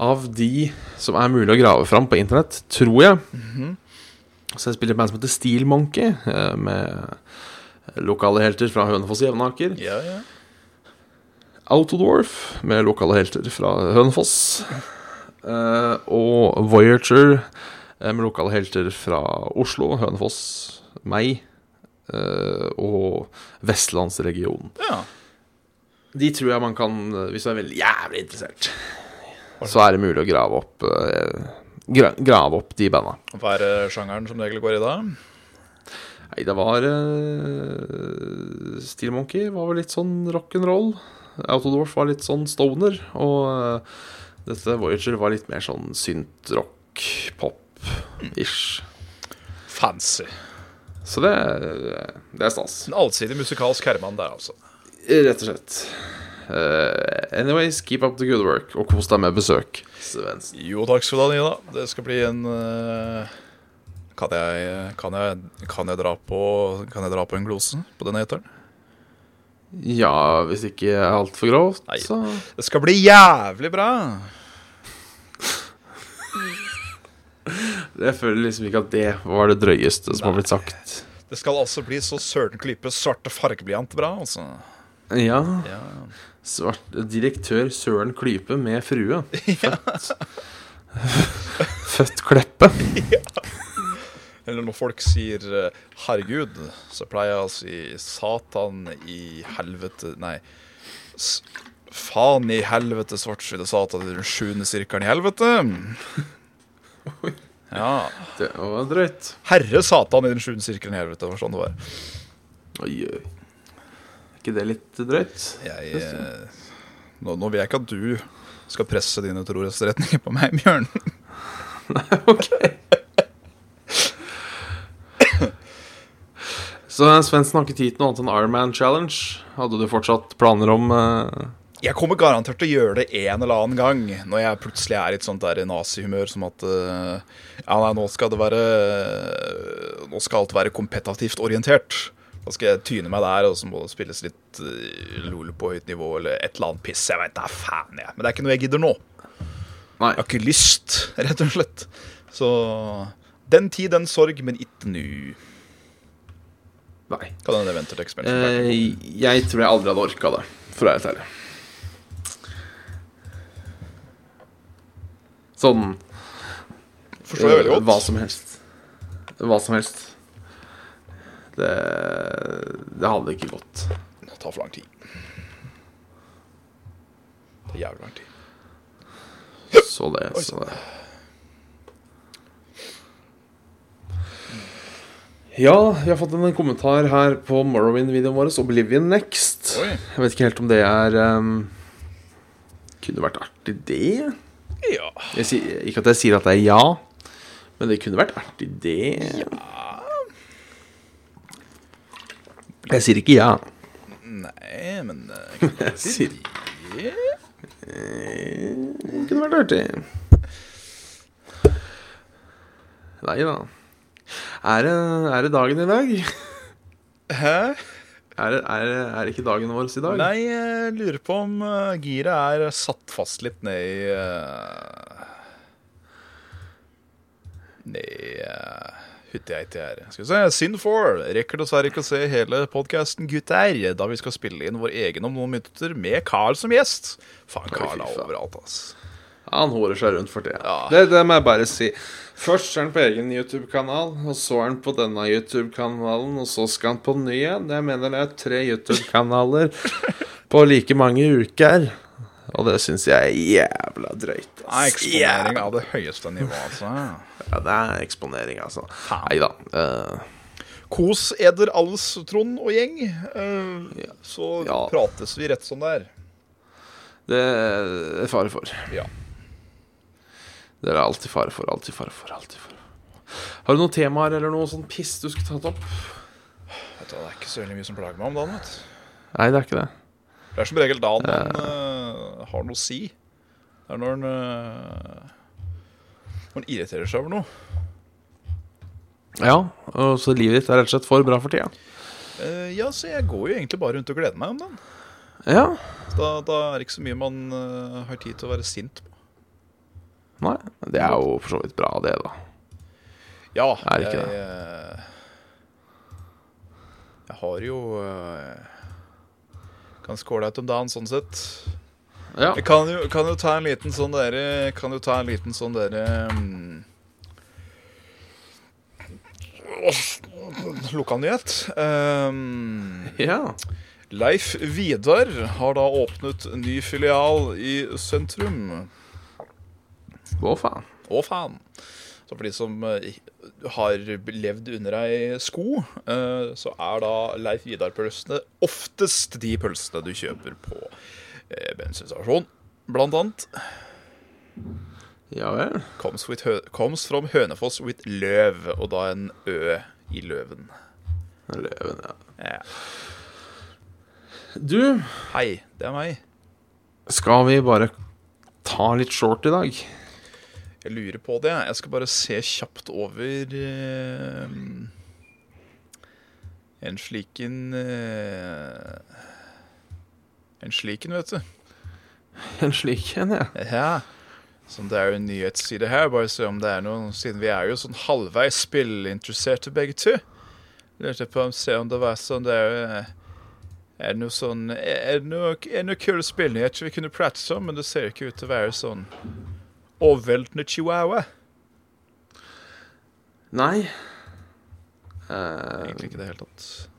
Av de som er mulig å grave fram på internett, tror jeg. Så jeg spiller et band som heter Steel Monkey, eh, med lokale helter fra Hønefoss og Jevnaker. Ja, ja. Autodwarf, med lokale helter fra Hønefoss. Eh, og Voyager, eh, med lokale helter fra Oslo, Hønefoss, meg og vestlandsregionen. ja. De tror jeg man kan, hvis du er veldig jævlig interessert, så er det mulig å grave opp gra Grave opp de banda. Hva er eh, sjangeren som regel går i da? Nei, det var uh, Steel Monkey var vel litt sånn rock'n'roll. Autodorf var litt sånn stoner. Og uh, dette Voyager var litt mer sånn synt-rock, pop-ish. Fancy. Så det, det er stas. En allsidig musikalsk herremann der, altså. Rett og slett. Eh, anyways, keep up the good work, og kos deg med besøk. Svendsen. Jo, takk skal du ha, Nina. Det skal bli en uh, kan, jeg, kan, jeg, kan, jeg dra på, kan jeg dra på en glose på den eteren? Ja, hvis det ikke er altfor grovt, Nei. så Det skal bli jævlig bra. Jeg føler liksom ikke at det var det drøyeste som har blitt sagt. Det skal altså bli så søren klype svarte fargeblyant bra, altså. Ja. Ja. Svart, direktør Søren Klype med frue. Født, Født Kleppe. Eller når folk sier eh, 'herregud', så pleier jeg å si 'satan i helvete' Nei. Faen i helvete, svartsvidde satan i den sjuende sirkelen i helvete. Oi. Ja. Det var drøyt. Herre satan i den sjuende sirkelen i helvete, var sånn det var. Oi, oi. Ikke det litt drøyt? Jeg, eh, nå, nå vil jeg ikke at du skal presse dine trorettsretninger på meg, Bjørn. Nei, ok. Så Svendsen har ikke tid til noe annet enn Ironman Challenge. Hadde du fortsatt planer om uh... Jeg kommer garantert til å gjøre det en eller annen gang når jeg plutselig er i et sånt nazihumør som at uh, Ja, nei, nå skal det være Nå skal alt være kompetativt orientert. Da skal jeg tyne meg der, og så må det spilles litt uh, LOL på høyt nivå eller et eller annet piss. Jeg veit da faen, jeg. Men det er ikke noe jeg gidder nå. Nei. Jeg har ikke lyst, rett og slett. Så den tid, den sorg, men ikke nå. Nei. Hva er det venter til expansion. Eh, jeg tror jeg aldri hadde orka det, for å være helt ærlig. Sånn Forstår jeg veldig godt. Hva som helst. Hva som helst. Det, det hadde ikke gått. Det tar for lang tid. Det er jævlig lang tid. Så det, så det. Ja, vi har fått en kommentar her på Morrowind-videoen vår, Oblivion Next. Oi. Jeg vet ikke helt om det er um, Kunne vært artig, det? Ja. Jeg ikke at jeg sier at det er ja, men det kunne vært artig, det. Jeg sier ikke ja. Nei, men eh, Jeg sier det- det kunne vært artig. Nei da. Er det, er det dagen i dag? Hæ? Er det, er, det, er det ikke dagen vår i dag? Nei, jeg lurer på om uh, giret er satt fast litt ned i uh, Ned i uh, Hutteiti her. Skal vi se. Sin 4 rekker dessverre ikke å se hele podkasten Gutter, da vi skal spille inn vår egen om noen minutter med Carl som gjest. Faen, Carl er overalt, ass. Han horer seg rundt for tida. Ja. Det, det må jeg bare si. Først er han på egen YouTube-kanal, og så er han på denne YouTube-kanalen, og så skal han på ny en. Jeg mener det er tre YouTube-kanaler på like mange uker. Og det syns jeg er jævla drøyt. Er eksponering av det høyeste nivået, altså. Ja, det er eksponering, altså. Nei da. Uh... Kos eder alles Trond og gjeng. eh, så Ja. prates vi rett som det er. det er fare for. Ja. Det er alltid fare for, alltid fare for. alltid fare for. Har du noen temaer eller noe sånn piss du skulle tatt opp? Vet du, det er ikke så veldig mye som plager meg om dagen. vet du. Nei, det er ikke det. Det er som regel dagen man eh, har noe å si. Det er når en eh, Når en irriterer seg over noe. Ja, og så livet ditt er rett og slett for bra for tida. Eh, ja, så jeg går jo egentlig bare rundt og gleder meg om den. Ja. Da, da er det ikke så mye man eh, har tid til å være sint på. Nei, det er jo for så vidt bra, det, da. Ja, Er det ikke jeg, det? jeg har jo eh, ganske ålreit om dagen, sånn sett. Ja. Jeg kan jo, kan jo ta en liten sånn dere Kan jo ta en liten sånn dere um, Lokalnyhet. Um, ja. Leif Vidar har da åpnet ny filial i sentrum. Å, faen. Å, faen. Så for de som eh, har levd under ei sko, eh, så er da Leif Vidar-pølsene oftest de pølsene du kjøper på bensinstasjon, blant annet. Ja vel. Comes, with comes from Hønefoss with løv, og da en ø i løven. Løven, ja. Ja. Du, Hei, det er meg. skal vi bare ta litt short i dag? Jeg lurer på det. Jeg skal bare se kjapt over eh, en sliken eh, En sliken, vet du. En slik en, ja. Ja. Som det er jo en nyhetsside her, bare se om det er noe Siden vi er jo sånn halvveis spillinteresserte begge to. Lurte på om se om det var sånn det er eh, Er det noe sånn Er det noe, er det noe kule spillnyheter vi kunne prate om, men det ser ikke ut til å være sånn overveldende chihuahua. Nei. Uh, Egentlig ikke i det hele tatt.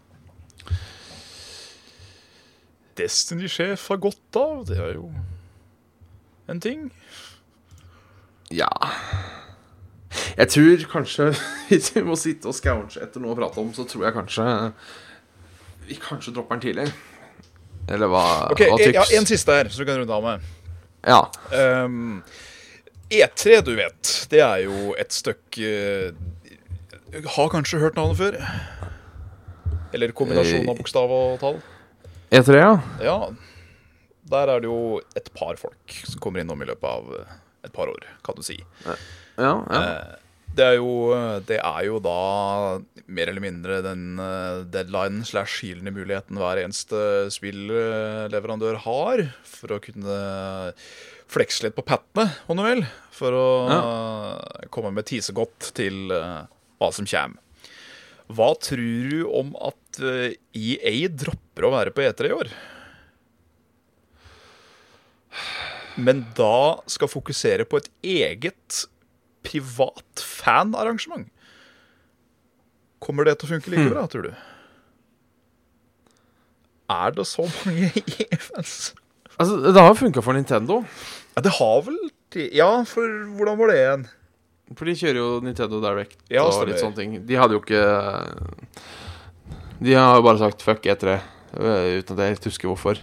Destiny-sjef har gått av. Det er jo en ting. ja Jeg tror kanskje Hvis vi må sitte og scounge etter noe å prate om, så tror jeg kanskje Vi kanskje dropper den tidlig. Eller hva, Ok, hva tyks? ja, En siste her, så du kan runde av med. Ja. Um, E3, du vet, det er jo et stykke uh, Har kanskje hørt navnet før? Eller kombinasjon av bokstav og tall? E3, ja. Ja. Der er det jo et par folk som kommer innom i løpet av uh, et par år, kan du si. Ja, ja. Eh, Det er, jo, det er jo da mer eller mindre den eh, deadline slash gylne muligheten hver eneste spillleverandør har for å kunne flekse litt på pattene, om du vil. For å ja. komme med tisegodt til eh, hva som kommer. Hva tror du om at eh, EA dropper å være på E3 i år? Men da skal fokusere på et eget privat fanarrangement. Kommer det til å funke like bra, tror du? Er det så mange EA-fans? Altså, det har jo funka for Nintendo. Ja, det har vel Ja, for hvordan var det igjen? For de kjører jo Nintendo Direct Ja, og litt sånne ting. De hadde jo ikke De har jo bare sagt fuck E3, øh, uten at jeg helt husker hvorfor.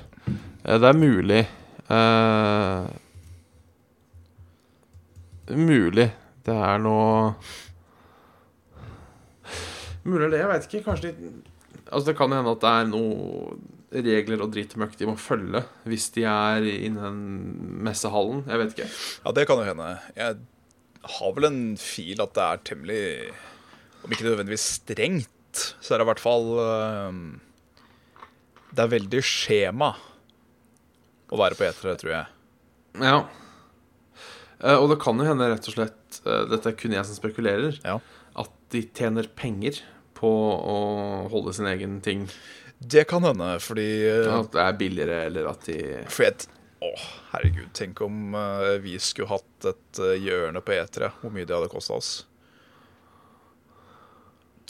Eh, Det er mulig uh, Mulig det er noe Mulig det, jeg veit ikke. Kanskje de Altså Det kan hende at det er noe regler og drittmøkk de må følge hvis de er innen messehallen. Jeg vet ikke. Ja, det kan jo hende. Jeg har vel en fil at det er temmelig Om ikke nødvendigvis strengt, så er det i hvert fall øhm, Det er veldig skjema å være på E3, tror jeg. Ja. Eh, og det kan jo hende rett og slett eh, Dette er kun jeg som spekulerer. Ja. At de tjener penger på å holde sin egen ting. Det kan hende, fordi At det er billigere, eller at de For jeg, å, herregud, tenk om eh, vi skulle hatt et eh, hjørne på E3. Hvor mye det hadde kosta oss.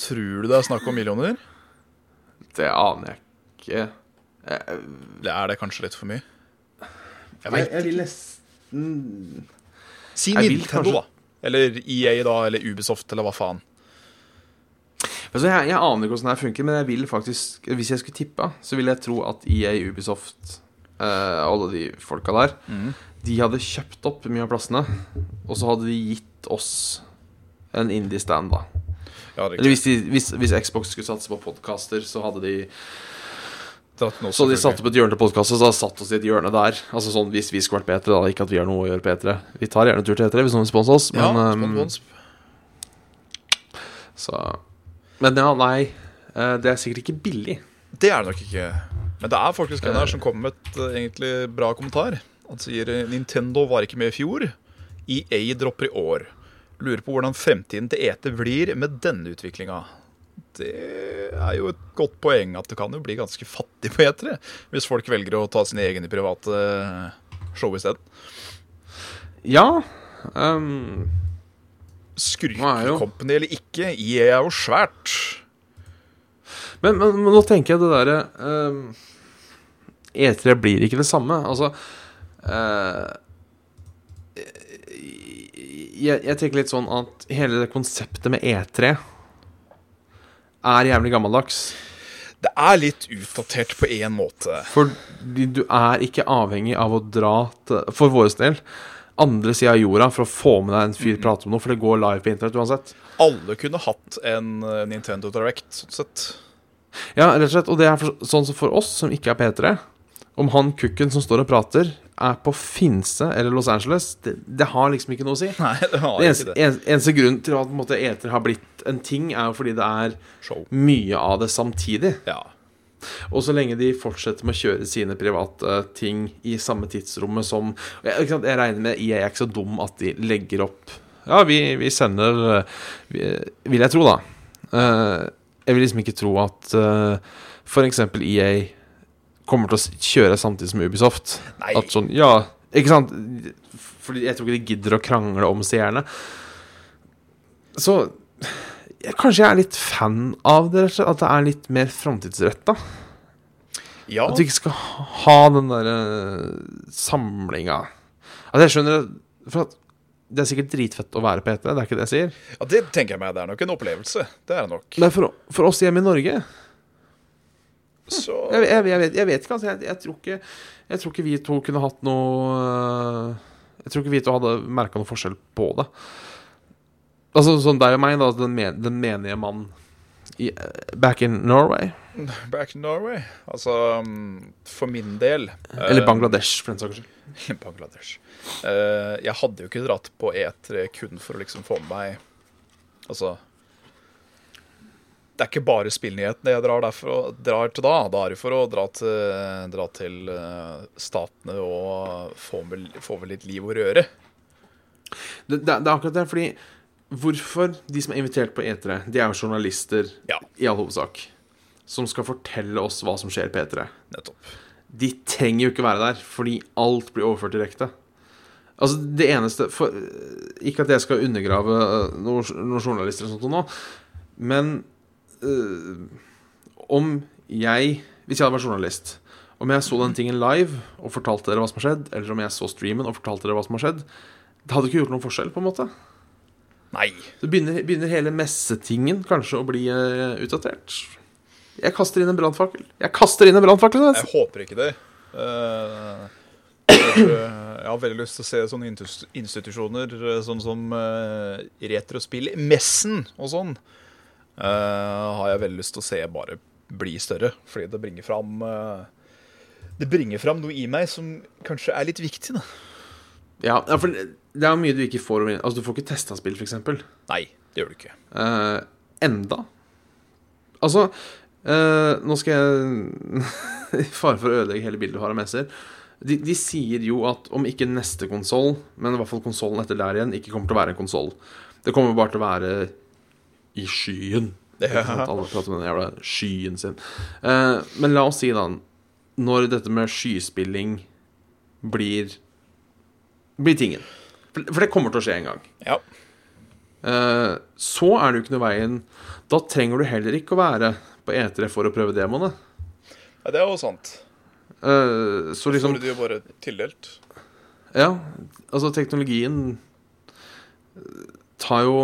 Tror du det er snakk om millioner? Det aner jeg ikke. Jeg, Det er det kanskje litt for mye? Jeg jeg, vet. jeg vil nesten Si Jeg vil Nintendo, kanskje- da. Eller EA, da. Eller Ubisoft, eller hva faen. Altså, jeg, jeg aner ikke hvordan det her funker, men jeg vil faktisk hvis jeg skulle tippa, så vil jeg tro at EA, Ubisoft, eh, alle de folka der, de hadde kjøpt opp mye av plassene, og så hadde de gitt oss en indie-stand, da. Ja, Eller hvis, de, hvis, hvis Xbox skulle satse på podcaster, så hadde de også, Så de satte opp et hjørne til podkaster, så hadde de satt oss i et hjørne der. Altså sånn hvis vi skulle vært P3, da. Ikke at vi har noe å gjøre E3. Vi tar gjerne en tur til E3 hvis noen vil sponse oss, men ja, ehm, spons, spons. Så Men ja, nei. eh, Det er sikkert ikke billig. Det er det nok ikke. Men det er faktisk en her som kommer med et uh, egentlig bra kommentar. Han sier eh, Nintendo var ikke med i fjor. EA dropper i år. Lurer på hvordan fremtiden til ET blir med denne utviklinga. Det er jo et godt poeng at det kan jo bli ganske fattig på E3 hvis folk velger å ta sine egne private show isteden. Ja. Um, Skrytekompani eller ikke, EA er jo svært. men, men, men nå tenker jeg det derre um, E3 blir ikke det samme. Altså uh, jeg, jeg tenker litt sånn at hele det konseptet med E3 er jævlig gammeldags. Det er litt utdatert på én måte. Fordi du er ikke avhengig av å dra til, for vår del, andre sida av jorda for å få med deg en fyr prate om noe, for det går live på internett uansett. Alle kunne hatt en eh, Nintendo Direct, sånn sett. Ja, rett og slett. Og det er for, sånn som for oss som ikke er P3. Om han kukken som står og prater, er på Finse eller Los Angeles, det, det har liksom ikke noe å si. Nei, det har Det ikke det. en, eneste grunn til at måte, eter har blitt en ting, er jo fordi det er Show. mye av det samtidig. Ja. Og så lenge de fortsetter med å kjøre sine private ting i samme tidsrommet som Jeg, sant, jeg regner med EA er ikke så dum at de legger opp Ja, vi, vi sender eh, vi, Vil jeg tro, da. Uh, jeg vil liksom ikke tro at uh, f.eks. EA kommer til å kjøre samtidig som Ubisoft. Nei. At sånn, ja, ikke sant? Fordi jeg tror ikke de gidder å krangle om seerne. Så jeg, kanskje jeg er litt fan av det, rett og slett. At det er litt mer framtidsretta. ja. At du ikke skal ha den derre samlinga. Altså, jeg skjønner For at det er sikkert dritfett å være på etere, det er ikke det jeg sier. ja, det tenker jeg meg. Det er nok en opplevelse. Det er det nok. Men for, for oss hjemme i Norge Så Jeg, jeg, jeg, vet, jeg vet ikke, altså. Jeg, tror ikke, jeg tror ikke vi to kunne hatt noe øh, Jeg tror ikke vi to hadde merka noe forskjell på det. Altså sånn deg og meg, da. Den, men, den menige mann i, back in Norway. Back in Norway. Altså, mm, for min del Eller eh, Bangladesh, for den saks skyld. Bangladesh. Eh, jeg hadde jo ikke dratt på E3 kun for å liksom få med meg Altså Det er ikke bare spillnyhetene jeg drar, derfor, drar til da. Da er det for å dra til, dra til eh, statene og få med, få med litt liv og røre. Det, det, det er akkurat det, fordi Hvorfor de som er invitert på E3, de er jo journalister Ja, i all hovedsak. Som skal fortelle oss hva som skjer på E3. nettopp. De trenger jo ikke være der, fordi alt blir overført direkte. Altså, det eneste for, Ikke at jeg skal undergrave øh, noen, noe journalister og sånt nå, men øh, om jeg Hvis jeg hadde vært journalist, om jeg så den tingen live og fortalte dere hva som har skjedd, eller om jeg så streamen og fortalte dere hva som har skjedd, det hadde ikke gjort noen forskjell, på en måte. Nei. Så begynner, begynner hele messetingen kanskje å bli uh, utdatert. Jeg kaster inn en brannfakkel. Jeg kaster inn en brannfakkel! Jeg håper ikke det. Eh, jeg jeg har veldig lyst til å se sånne institusjoner sånn som uh, Retrospill Messen og sånn. Eh, har jeg veldig lyst til å se bare bli større, fordi det bringer fram eh, Det bringer fram noe i meg som kanskje er litt viktig. da Ja, ja, for det er mye du ikke får Altså, du får ikke testa spill, f.eks. Nei, det gjør du ikke. Uh, enda. Altså uh, Nå skal jeg I fare for å ødelegge hele bildet du har av messer. De, de sier jo at om ikke neste konsoll, men i hvert fall konsollen etter der igjen, ikke kommer til å være en konsoll. Det kommer bare til å være i skyen. Ja. Alle prater om den jævla skyen sin. Eh, men la oss si, da, når dette med skyspilling blir Blir tingen. For, det kommer til å skje en gang. Ja. Eh, så er det jo ikke noe veien Da trenger du heller ikke å være på E3 for å prøve demoene. ja, det er jo sant. Eh, så liksom får du jo bare tildelt. Ja, altså teknologien tar jo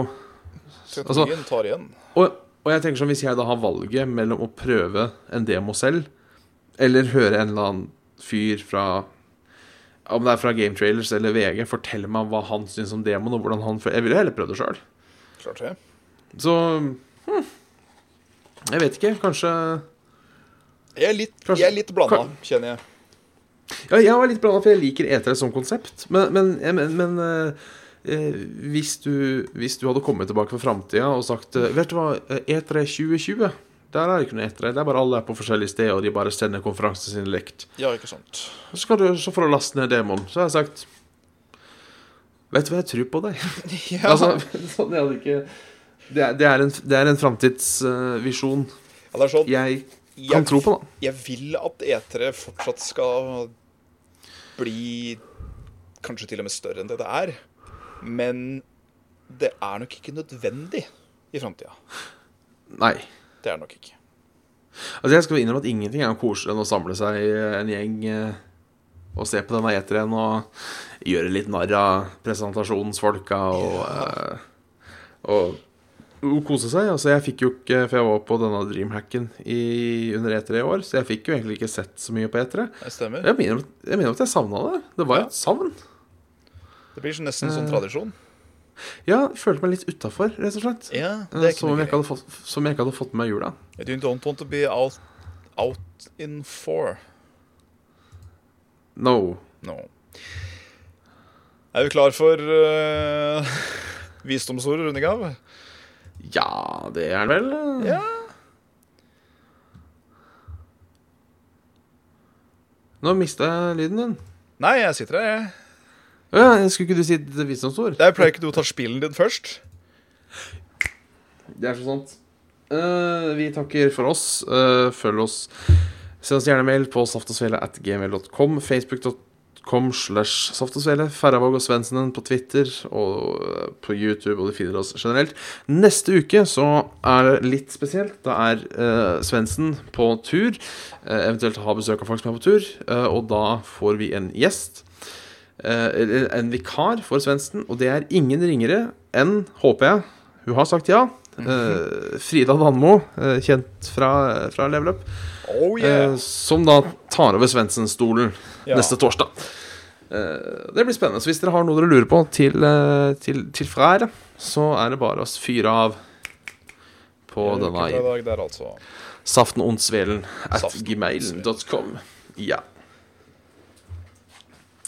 Teknologien tar igjen. og, og jeg tenker sånn hvis jeg da har valget mellom å prøve en demo selv, eller høre en eller annen fyr fra Om det er fra Game Trailers eller VG, fortelle meg hva han syns om demoen, og hvordan han Jeg ville heller prøvd det sjøl. Så hm, Jeg vet ikke. Kanskje Jeg er litt, Kanskje- jeg er litt blanda, kjenner jeg. Ja, jeg var litt blanda, for jeg liker E3 som konsept. Men, men, men, men eh, hvis, du, hvis du hadde kommet tilbake fra framtida og sagt eh, Vet du hva, eh, E3 2020 Der er det ikke noe E3. Det er bare alle er på forskjellige steder, og de bare sender konferansene sine lekt. Ja, ikke sant. Så, skal du, så får du laste ned demoen. Så har jeg sagt Vet du hva, jeg tror på deg. Ja. Altså, sånn, er det ikke Det er, det er en, det er en framtidsvisjon Ja, sånn jeg jeg, kan tro på, da. Jeg vil at E3 fortsatt skal bli kanskje til og med større enn det det er. Men det er nok ikke nødvendig i framtida. Nei. Det er det nok ikke. Altså, jeg skal innrømme at ingenting er koseligere enn å samle seg en gjeng eh, og se på denne E3-en og gjøre litt narr av presentasjonsfolka og, ja. og, og kose seg. Altså, jeg fikk jo ikke For jeg var på denne Dreamhacken i, under E3 i år, så jeg fikk jo egentlig ikke sett så mye på E3. Det. Jeg mener, jeg mener at jeg savna det. Det var jo et savn. Det blir nesten en sånn tradisjon. Ja, jeg følte meg litt utafor, rett og slett. Ja, Eh, Som om jeg ikke hadde fått, som jeg ikke hadde fått med meg jula. You don't want to be out, out in four. No. No. Er vi klar for uh, visdomsord runding? Ja, det er vel. Ja. Nå mista jeg lyden din. Nei, jeg sitter her, jeg. Ja, skulle ikke du si et visdomsord? Jeg pleier ikke du å ta spillen din først? Det er så sant. Uh, vi takker for oss. Uh, følg oss. Send oss gjerne mail på saftogsvele Facebook.com slash saftogsvele. Færravåg og Svendsen på Twitter og eh, på YouTube, og du finner oss generelt. Neste uke så er det litt spesielt. Da er uh, Svendsen på tur. Uh, eventuelt ha besøk av folk som er på tur. og da får vi en gjest. Eh, en vikar for Svendsen, og det er ingen ringere enn, håper jeg, hun har sagt ja. eh, Frida Danmo, eh, kjent fra, fra Level Up, Oh yeah. eh, som da tar over Svendsen-stolen Ja. neste torsdag. Eh, det blir spennende. Så hvis dere har noe dere lurer på til, eh, til, til fræret, så er det bare å fyre av på denne dag der, altså. saftenondsvelen at gmailen.com. Ja.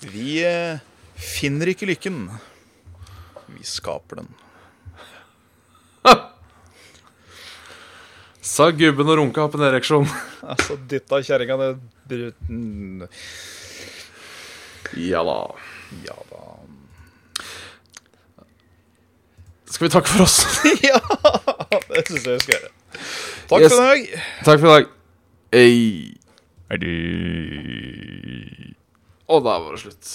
Vi eh, finner ikke lykken. Vi skaper den. Sa gubben og runka opp en ereksjon. Altså, dytta kjerringa ned bruten. Ja da. Ja da. Skal vi takke for oss? ja! Det syns jeg vi skal gjøre. Takk Yes. for i dag. Takk for i dag. Ei. Adjø. Og da var det slutt.